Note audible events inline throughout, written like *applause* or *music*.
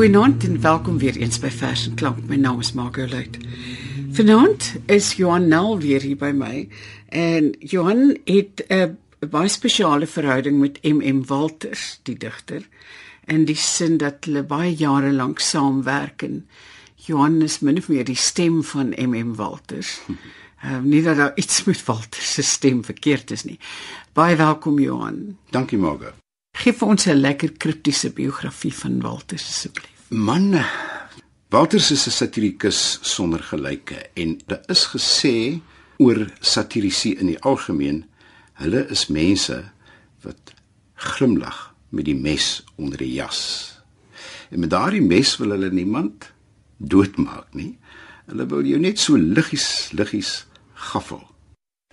Goeienaand en welkom weer eens by Vers en Klank. My naam is Margolite. Vanaand is Johan Nel weer hier by my en Johan het 'n baie spesiale verhouding met MM Walters, die digter. In die sin dat hulle baie jare lank saamwerk en Johan is min of meer die stem van MM Walters. Ehm uh, nie dat daar iets met Walters se stem verkeerd is nie. Baie welkom Johan. Dankie Margo. Geef vir ons 'n lekker kriptiese biografie van Walters asseblief. Man, Walters is 'n satirikus sonder gelyke en dit is gesê oor satirici in die algemeen, hulle is mense wat glimlag met die mes onder die jas. En met daardie mes wil hulle niemand doodmaak nie. Hulle wil jou net so liggies liggies gaffel.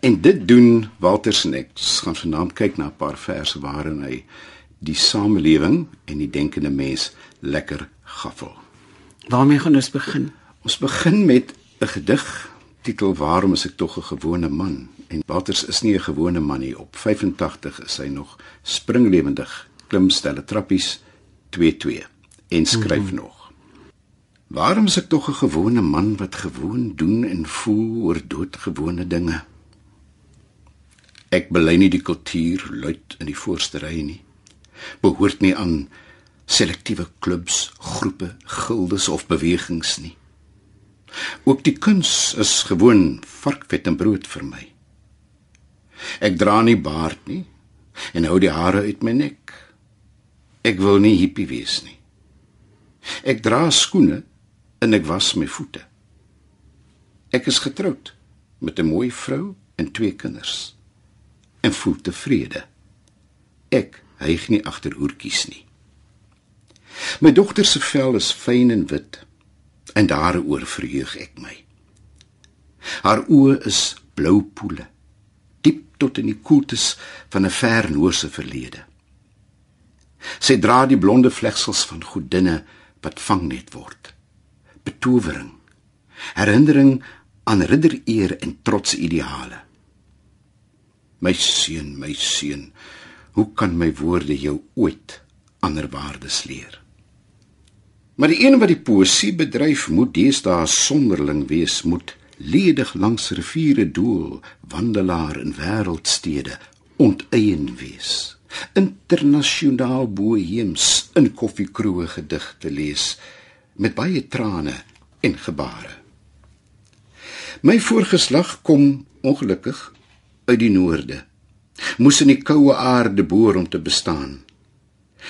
En dit doen Walter. Ons gaan vanaand kyk na 'n paar verse waarin hy die samelewing en die denkende mens lekker gaffel. Waarmee gaan ons begin? Ons begin met 'n gedig titel Waarom is ek tog 'n gewone man? En Walters is nie 'n gewone man nie. Op 85 is hy nog springlewendig, klim stelle trappies 22 en skryf mm -hmm. nog. Waarom is ek tog 'n gewone man wat gewoon doen en voel oor doodgewone dinge? Ek bely nie die kultuur luid in die voorste ry nie. Behoort nie aan selektiewe klubs, groepe, gildes of bewegings nie. Ook die kuns is gewoon varkvet en brood vir my. Ek dra nie baard nie en hou die hare uit my nek. Ek wil nie hippie wees nie. Ek dra skoene en ek was my voete. Ek is getroud met 'n mooi vrou en twee kinders en voel tevrede. Ek hyg nie agter hoertjies nie. My dogter se vel is fyn en wit en daaroor verheug ek my. Haar oë is blou poele, diep tot in die koeltes van 'n ver noorse verlede. Sy dra die blonde vlegsels van godinne wat vangnet word. Betowering, herinnering aan riddereer en trots ideale. My seun, my seun, hoe kan my woorde jou ooit ander waardes leer? Maar die een wat die poesie bedryf, moet deesdae sonderling wees, moet ledig langs riviere doel, wandelaar in wêreldstede, onteien wees. Internasionaal boheems in koffiekroë gedigte lees met baie trane en gebare. My voorgeslag kom ongelukkig uit die noorde. Moes in die koue aarde boor om te bestaan.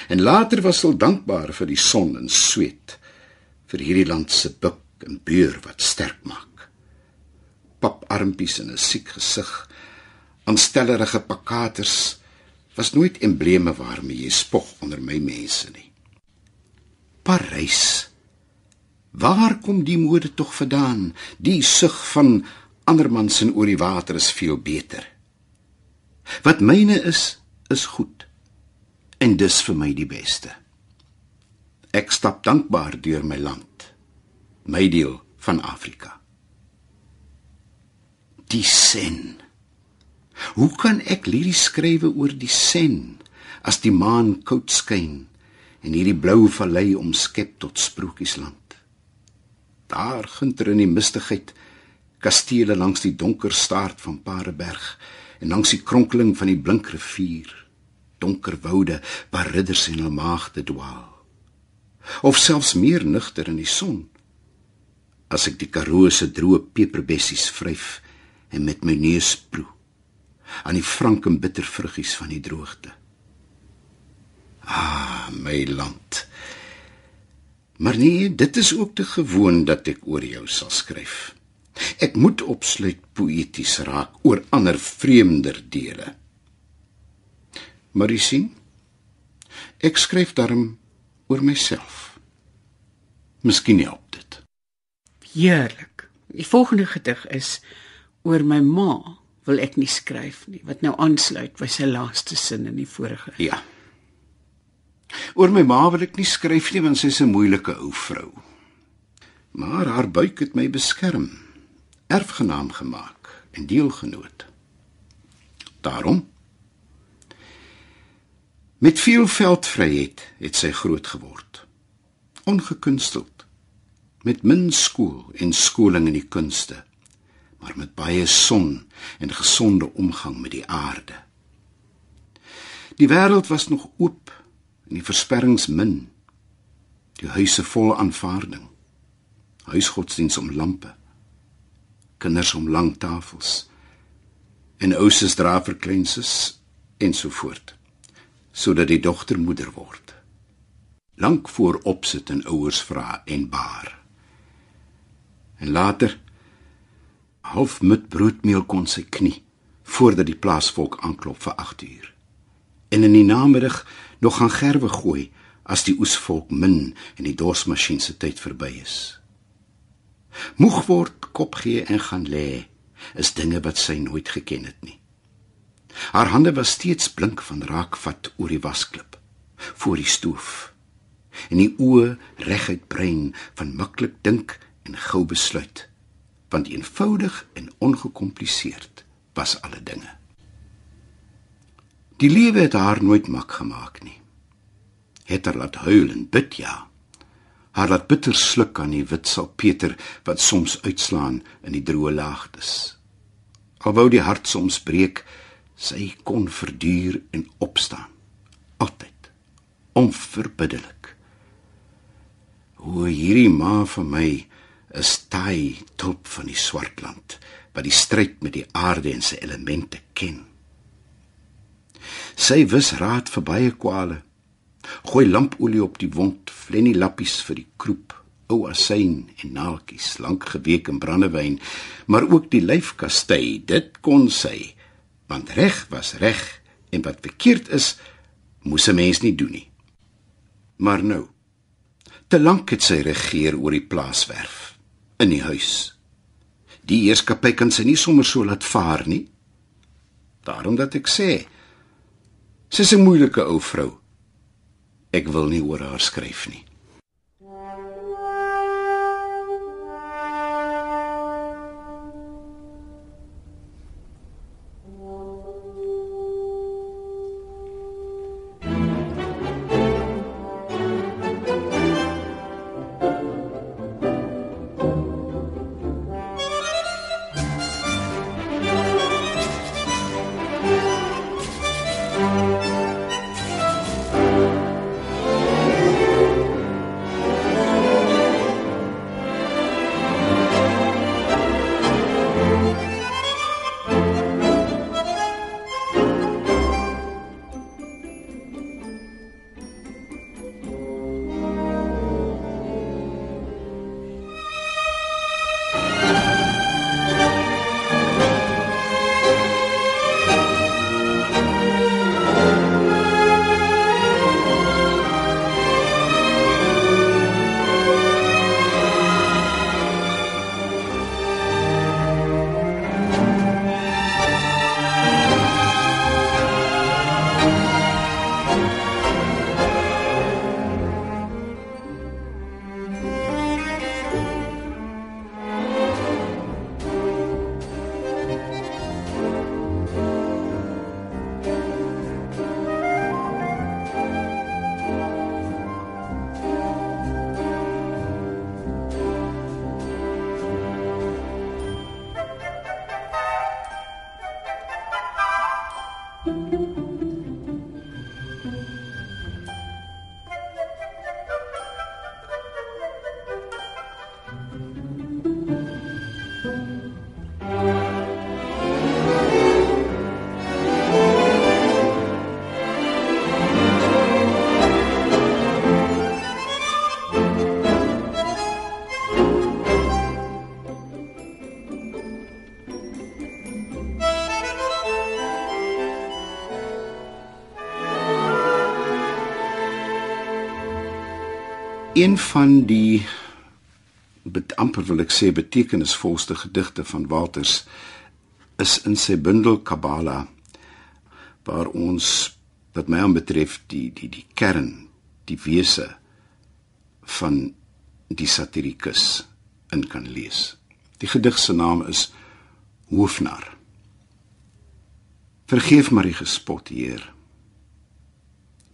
En later was hulle dankbaar vir die son en sweet vir hierdie land se buk en buur wat sterk maak. Paparmpies en 'n siek gesig, aanstellerige pakaters was nooit embleme waarmee jy spog onder my mense nie. Parys. Waar kom die mode tog vandaan? Die sug van ander man se oor die water is veel beter. Wat myne is, is goed. En dis vir my die beste. Ek stap dankbaar deur my land, my deel van Afrika. Die sen. Hoe kan ek liries skrywe oor die sen as die maan koud skyn en hierdie blou vallei omskep tot sprokiesland? Daar ginter in die mistigheid kastele langs die donker staart van Pareberg en langs die kronkeling van die blink rivier donker woude waar ridders en hul maagde dwaal. Of selfs meer nugter in die son as ek die karoo se droë peperbessies vryf en met my neus proe aan die frank en bitter vruggies van die droogte. Ah my land. Maar nee dit is ook te gewoon dat ek oor jou sal skryf Ek moet opsluit poeties raak oor ander vreemder dele. Maar jy sien, ek skryf daarom oor myself. Miskien help dit. Heerlik. Die volgende gedig is oor my ma wil ek nie skryf nie wat nou aansluit by sy laaste sin in die vorige. Ja. Oor my ma wil ek nie skryf nie want sy is 'n moeilike ou vrou. Maar haar buik het my beskerm erfgenaam gemaak en deelgenoot. Daarom met veel veldvryheid het sy groot geword. ongekunsteld met min skool en skoling in die kunste maar met baie son en gesonde omgang met die aarde die wêreld was nog oop en die versperrings min die huise vol aanvaarding huisgodsdiens om lampe kinders om lang tafels. En ouses dra vir kleinses en so voort sodat die dogter moeder word. Lank voor opsit en ouers vra en baar. En later half met broodmeel kon sy knie voordat die plaasvolk aanklop vir 8 uur. En in die namiddag nog gaan gerwe gooi as die oesvolk min en die dorsmasjien se tyd verby is moeg word kop gee en gaan lê is dinge wat sy nooit geken het nie. Haar hande was steeds blink van raakvat oor die wasklip voor die stoof. En die oë reguit brein van maklik dink en gou besluit, want eenvoudig en ongekompliseerd was alle dinge. Die lewe het haar nooit mak gemaak nie. Het haar laat huil en bid ja. Haar laat bitter sluk aan die wit salpeter wat soms uitslaan in die droë laagtes. Alwou die hart soms breek, sy kon verduur en opstaan. Altyd onverbiddelik. Hoe hierdie ma vir my is taai tulp van die swartland wat die stryd met die aarde en sy elemente ken. Sy wis raad vir baie kwale. Gooi lampolie op die wond, flennie lappies vir die kroep ou asyn en naaltjies, lank geweek in brandewyn, maar ook die lyfkastei, dit kon sy, want reg was reg en wat verkeerd is, moes 'n mens nie doen nie. Maar nou, te lank het sy regeer oor die plaaswerf, in die huis. Die heerskappy kan sy nie sommer so laat vaar nie. Daarom dat ek sê, sy's 'n moeilike ou vrou. Ek wil nie oor haar skryf nie. Een van die amper wil ek sê betekenisvolste gedigte van Walters is in sy bundel Kabala waar ons wat my aanbetref die die die kern die wese van die satirikus in kan lees. Die gedig se naam is Hoofnar. Vergeef maar die gespot, Heer.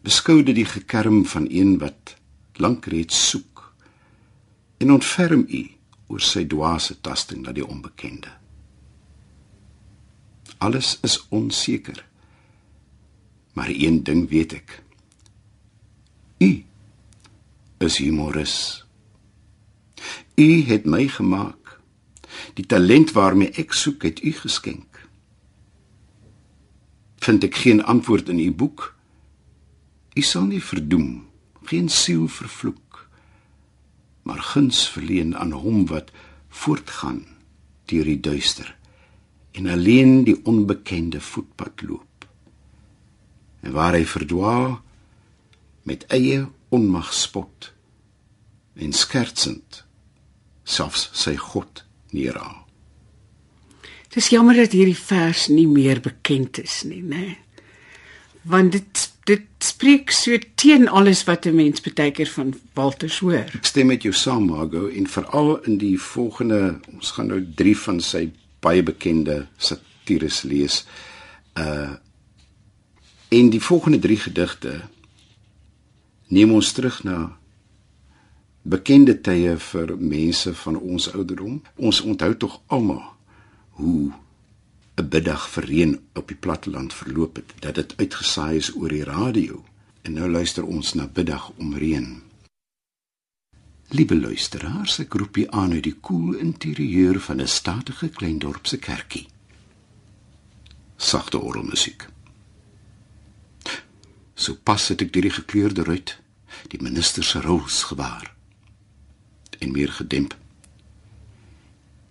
Beskou dit die gekerm van een wat lank reeds soek en ontferm u oor sy dwaase tasting na die onbekende. Alles is onseker. Maar een ding weet ek. U is humoris. U het my gemaak. Die talent waarmee ek soek het u geskenk. Vind ek geen antwoord in u boek? U sal nie verdoem, geen siel vervloek, maar guns verleen aan hom wat voortgaan deur die duister en alleen die onbekende voetpad loop. En waar hy verdwaal met eie onmag spot en skertsend selfs sy God neerhaal. Dis jammer dat hierdie vers nie meer bekend is nie, né? Want dit dit spreek so teen alles wat 'n mens baie keer van Walter hoor. Ek stem met jou saam, Margo, en veral in die volgende, ons gaan nou 3 van sy baie bekende satires lees. Uh en die volgende 3 gedigte neem ons terug na bekende tye vir mense van ons ouderdom. Ons onthou tog almal hoe 'n biddag vir reën op die platteland verloop het, dat dit uitgesaai is oor die radio. En nou luister ons na biddag om reën. Liewe luisteraars, ek roep u aan uit die koel interieur van 'n statige klein dorp se kerkie. Sagte orgelmusiek. So pas het ek deur die gekleurde ruit die minister se roos gewaar. En meer gedemp.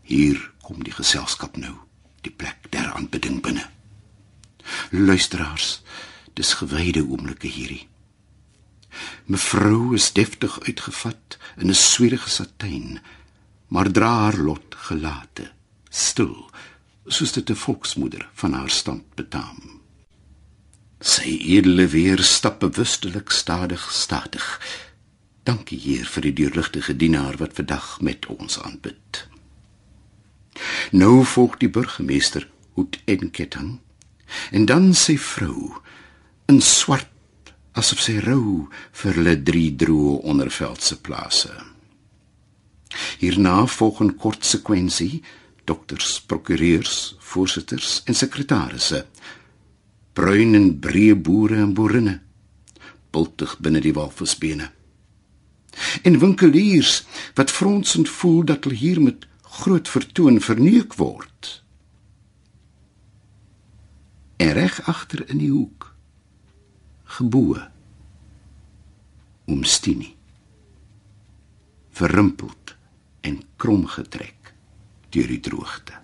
Hier kom die geselskap nou, die plek der aanbidding binne. Luisteraars, dis gewyde oomblikke hierdie. Mevrou is deftig uitgevat in 'n swierige satijn, maar dra haar lot gelate, stil, soos dit 'n volksmoeder van haar stand betaam. Sy edele weer stap bewustelik stadig stadig. Dankie Heer vir die deurligtige dienaar wat vandag met ons aanbid. Nou volg die burgemeester hoed en ketting en dan sy vrou in swart asof sy rou vir hulle drie droë onderveldse plase. Hierna volg 'n kort sekwensie: dokters, prokureurs, voorsitters en sekretarisse, bruin en breë boere en boerinne, bultig binne die walvisbene. En winkeliers wat fronsend voel dat hulle hier met groot vertoon verneuk word. En reg agter in die hoek geboe omstini verrimpeld en krom getrek deur die droogte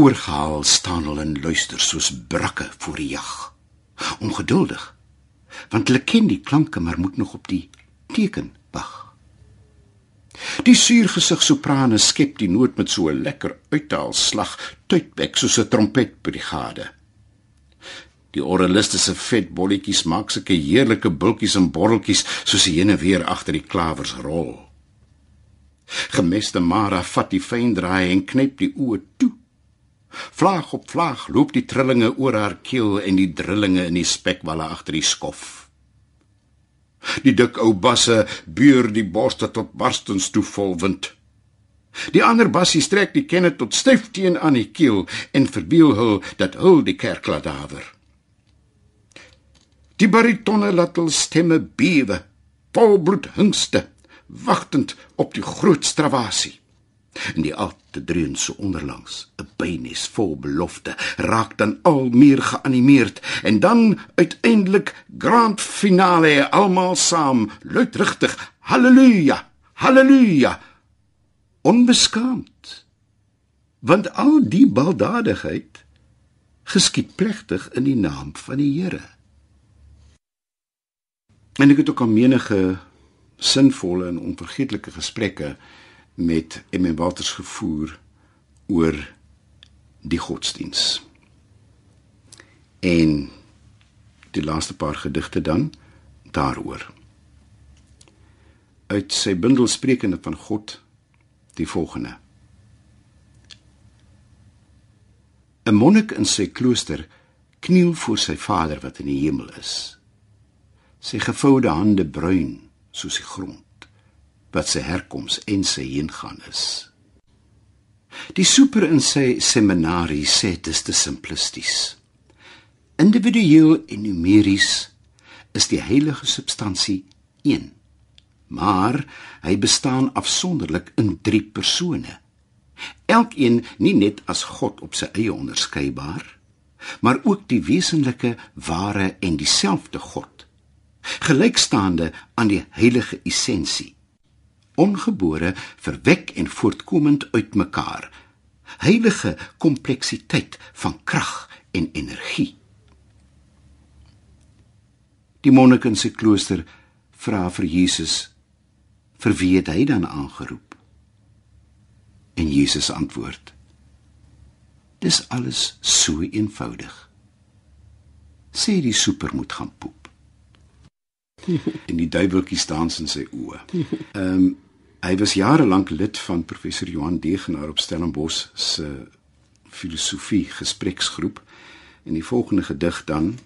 Oorgehaal staan hulle en luister soos brakke voor die jag. Ongeduldig, want hulle ken die klanke maar moet nog op die teken wag. Die suurgesig soprane skep die noot met so 'n lekker uithaalslag, tuitbek soos 'n trompetbrigade. Die oraliste se vet bolletjies maak sulke heerlike bultjies en borreltjies soos hy heen en weer agter die klawers rol. Gemeste Mara vat die fyn draai en knyp die oë toe. Vlaag op vlaag loop die trillinge oor haar keel en die drillinge in die spekwalle agter die skof. Die dik ou basse buur die borste tot barstens toe vol wind. Die ander bassie strek die kenne tot styf teen aan die keel en verbeel hul dat hul die kerkladawer. Die baritonne laat hul stemme bewe, volbloed hingste, wagtend op die groot stravasie. En die alte dreun so onderlangs, 'n bynes vol belofte, raak dan al meer geanimeerd en dan uiteindelik grand finale almal saam, luidrigtig haleluja, haleluja. Onbeskaamd. Want al die baldadigheid geskied plegtig in die naam van die Here. En ek het ook al menige sinvolle en onvergeetlike gesprekke met M. Walters gevoer oor die godsdiens. En die laaste paar gedigte dan daaroor. Uit sy bundel Sprekende van God die volgende. 'n Monnik in sy klooster kniel voor sy Vader wat in die hemel is. Sy gevoude hande bruin soos die grond wat sy herkoms en sy heengaan is. Die super in sy seminarie sê dit is te simplisties. Individueel en numeries is die heilige substansie een. Maar hy bestaan afsonderlik in drie persone. Elkeen nie net as God op sy eie onderskeibaar, maar ook die wesenlike, ware en dieselfde God, gelykstaande aan die heilige essensie ongebore verwek en voortkomend uit mekaar heilige kompleksiteit van krag en energie. Die monnik in sy klooster vra vir Jesus vir wie het hy dan aangeroep? En Jesus antwoord dis alles so eenvoudig. Sê die super moet gaan poep. *laughs* En die duiweltjie staan in sy oë. Ehm um, Hy was jare lank lid van professor Johan Degenaar op Stellenbosch se filosofie gespreksgroep en die volgende gedig dan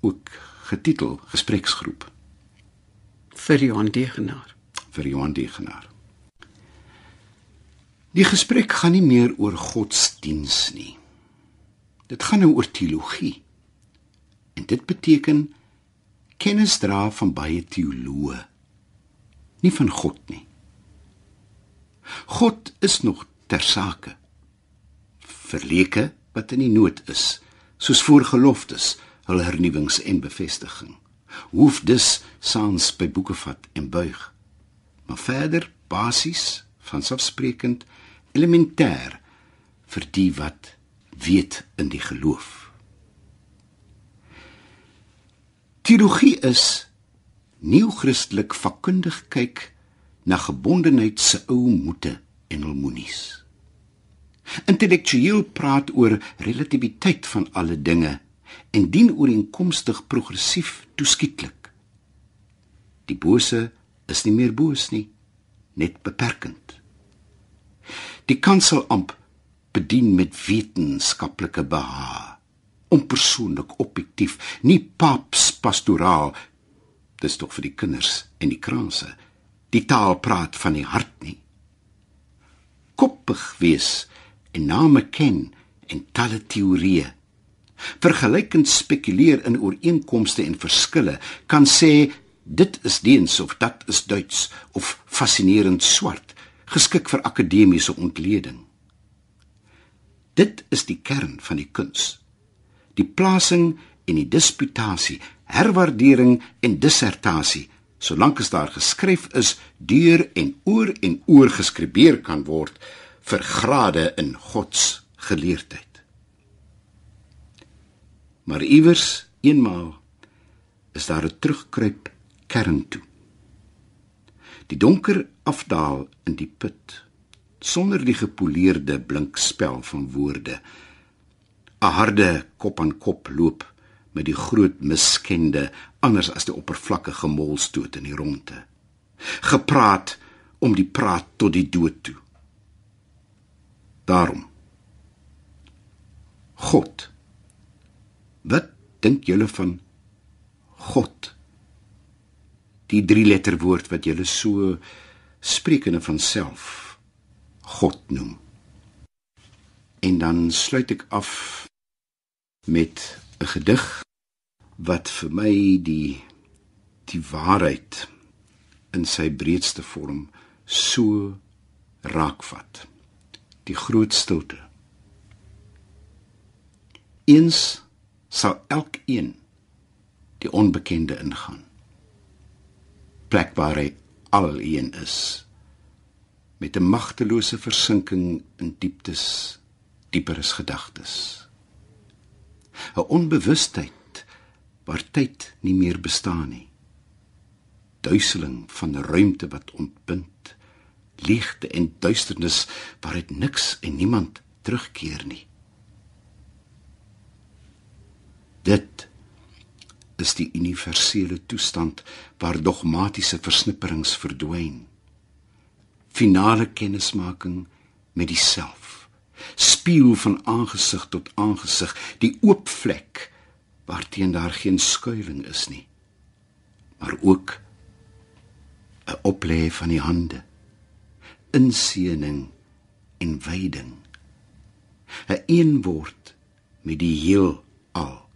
ook getitel gespreksgroep. Vir Johan Degenaar. Vir Johan Degenaar. Die gesprek gaan nie meer oor godsdiens nie. Dit gaan nou oor teologie. En dit beteken kennis dra van baie teoloë nie van God nie God is nog ter sake. Verleke wat in die nood is, soos voorgeloftes, hul hernuwings en bevestiging. Hoef dus saans by boeke vat en buig. Maar verder basies, vanselfsprekend, elementêr vir die wat weet in die geloof. Teologie is nuw Christelik vakkundig kyk na gebondenheid se ou moete en almonies. Intellektueel praat oor relativiteit van alle dinge en dien ooreenkomstig progressief toeskietelik. Die bose is nie meer boos nie, net beperkend. Die kanselamp bedien met wetenskaplike beha, onpersoonlik objektief, nie paps pastoraal. Dis tog vir die kinders en die kranse die taal praat van die hart nie. Koppig wees en name ken en talle teorieë. Vergelykend spekuleer in ooreenkomste en verskille kan sê dit is Deens of dat is Duits of fascinerend swart, geskik vir akademiese ontleding. Dit is die kern van die kuns. Die plasing en die disputasie, herwaardering en dissertasie solank as daar geskryf is deur en oor en oor geskribeer kan word vir grade in God geleerdheid. Maar iewers eenmaal is daar 'n terugkruip kern toe. Die donker afdaal in die put sonder die gepoleerde blink spel van woorde. 'n Harde kop aan kop loop met die groot miskende anders as die oppervlakkige molstoot in die ronde. Gepraat om die praat tot die dood toe. Daarom God. Wat dink julle van God? Die drie letter woord wat julle so sprekende van self God noem. En dan sluit ek af met 'n gedig wat vir my die die waarheid in sy breedste vorm so raakvat. Die groot stilte. Eens sal elkeen die onbekende ingaan. Plek waar hy alleen is met 'n magtelose versinking in dieptes dieper as gedagtes. 'n Onbewustheid waar tyd nie meer bestaan nie. Duiseling van ruimte wat ontbind, leegte en duisternis waar dit niks en niemand terugkeer nie. Dit is die universele toestand waar dogmatiese versnipperings verdwyn. Finale kennismaking met die self. Spieël van aangesig tot aangesig, die oop vlek waarteen daar geen skuiling is nie. Maar ook 'n oplê van die hande. Inseëning en wyding. 'n een woord met die heel al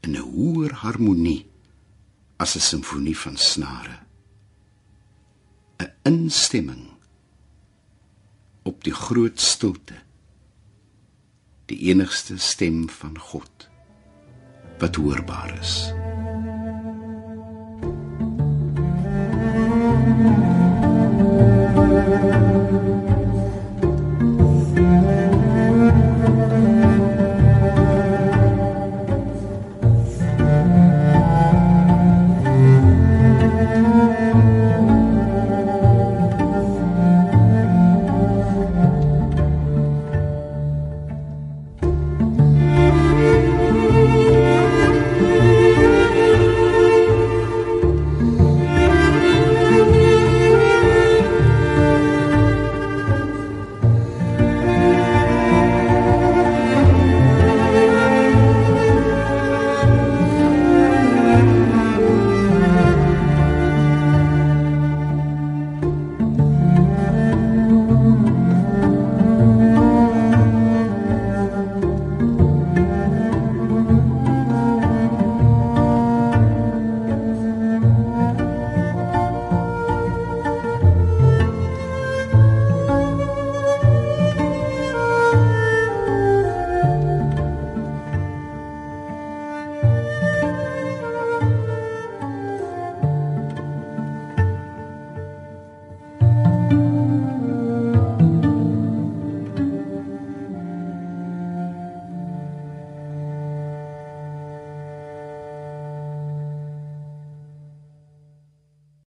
in 'n hoër harmonie as 'n simfonie van snare. 'n instemming op die groot stilte. Die enigste stem van God wat hoorbaar is.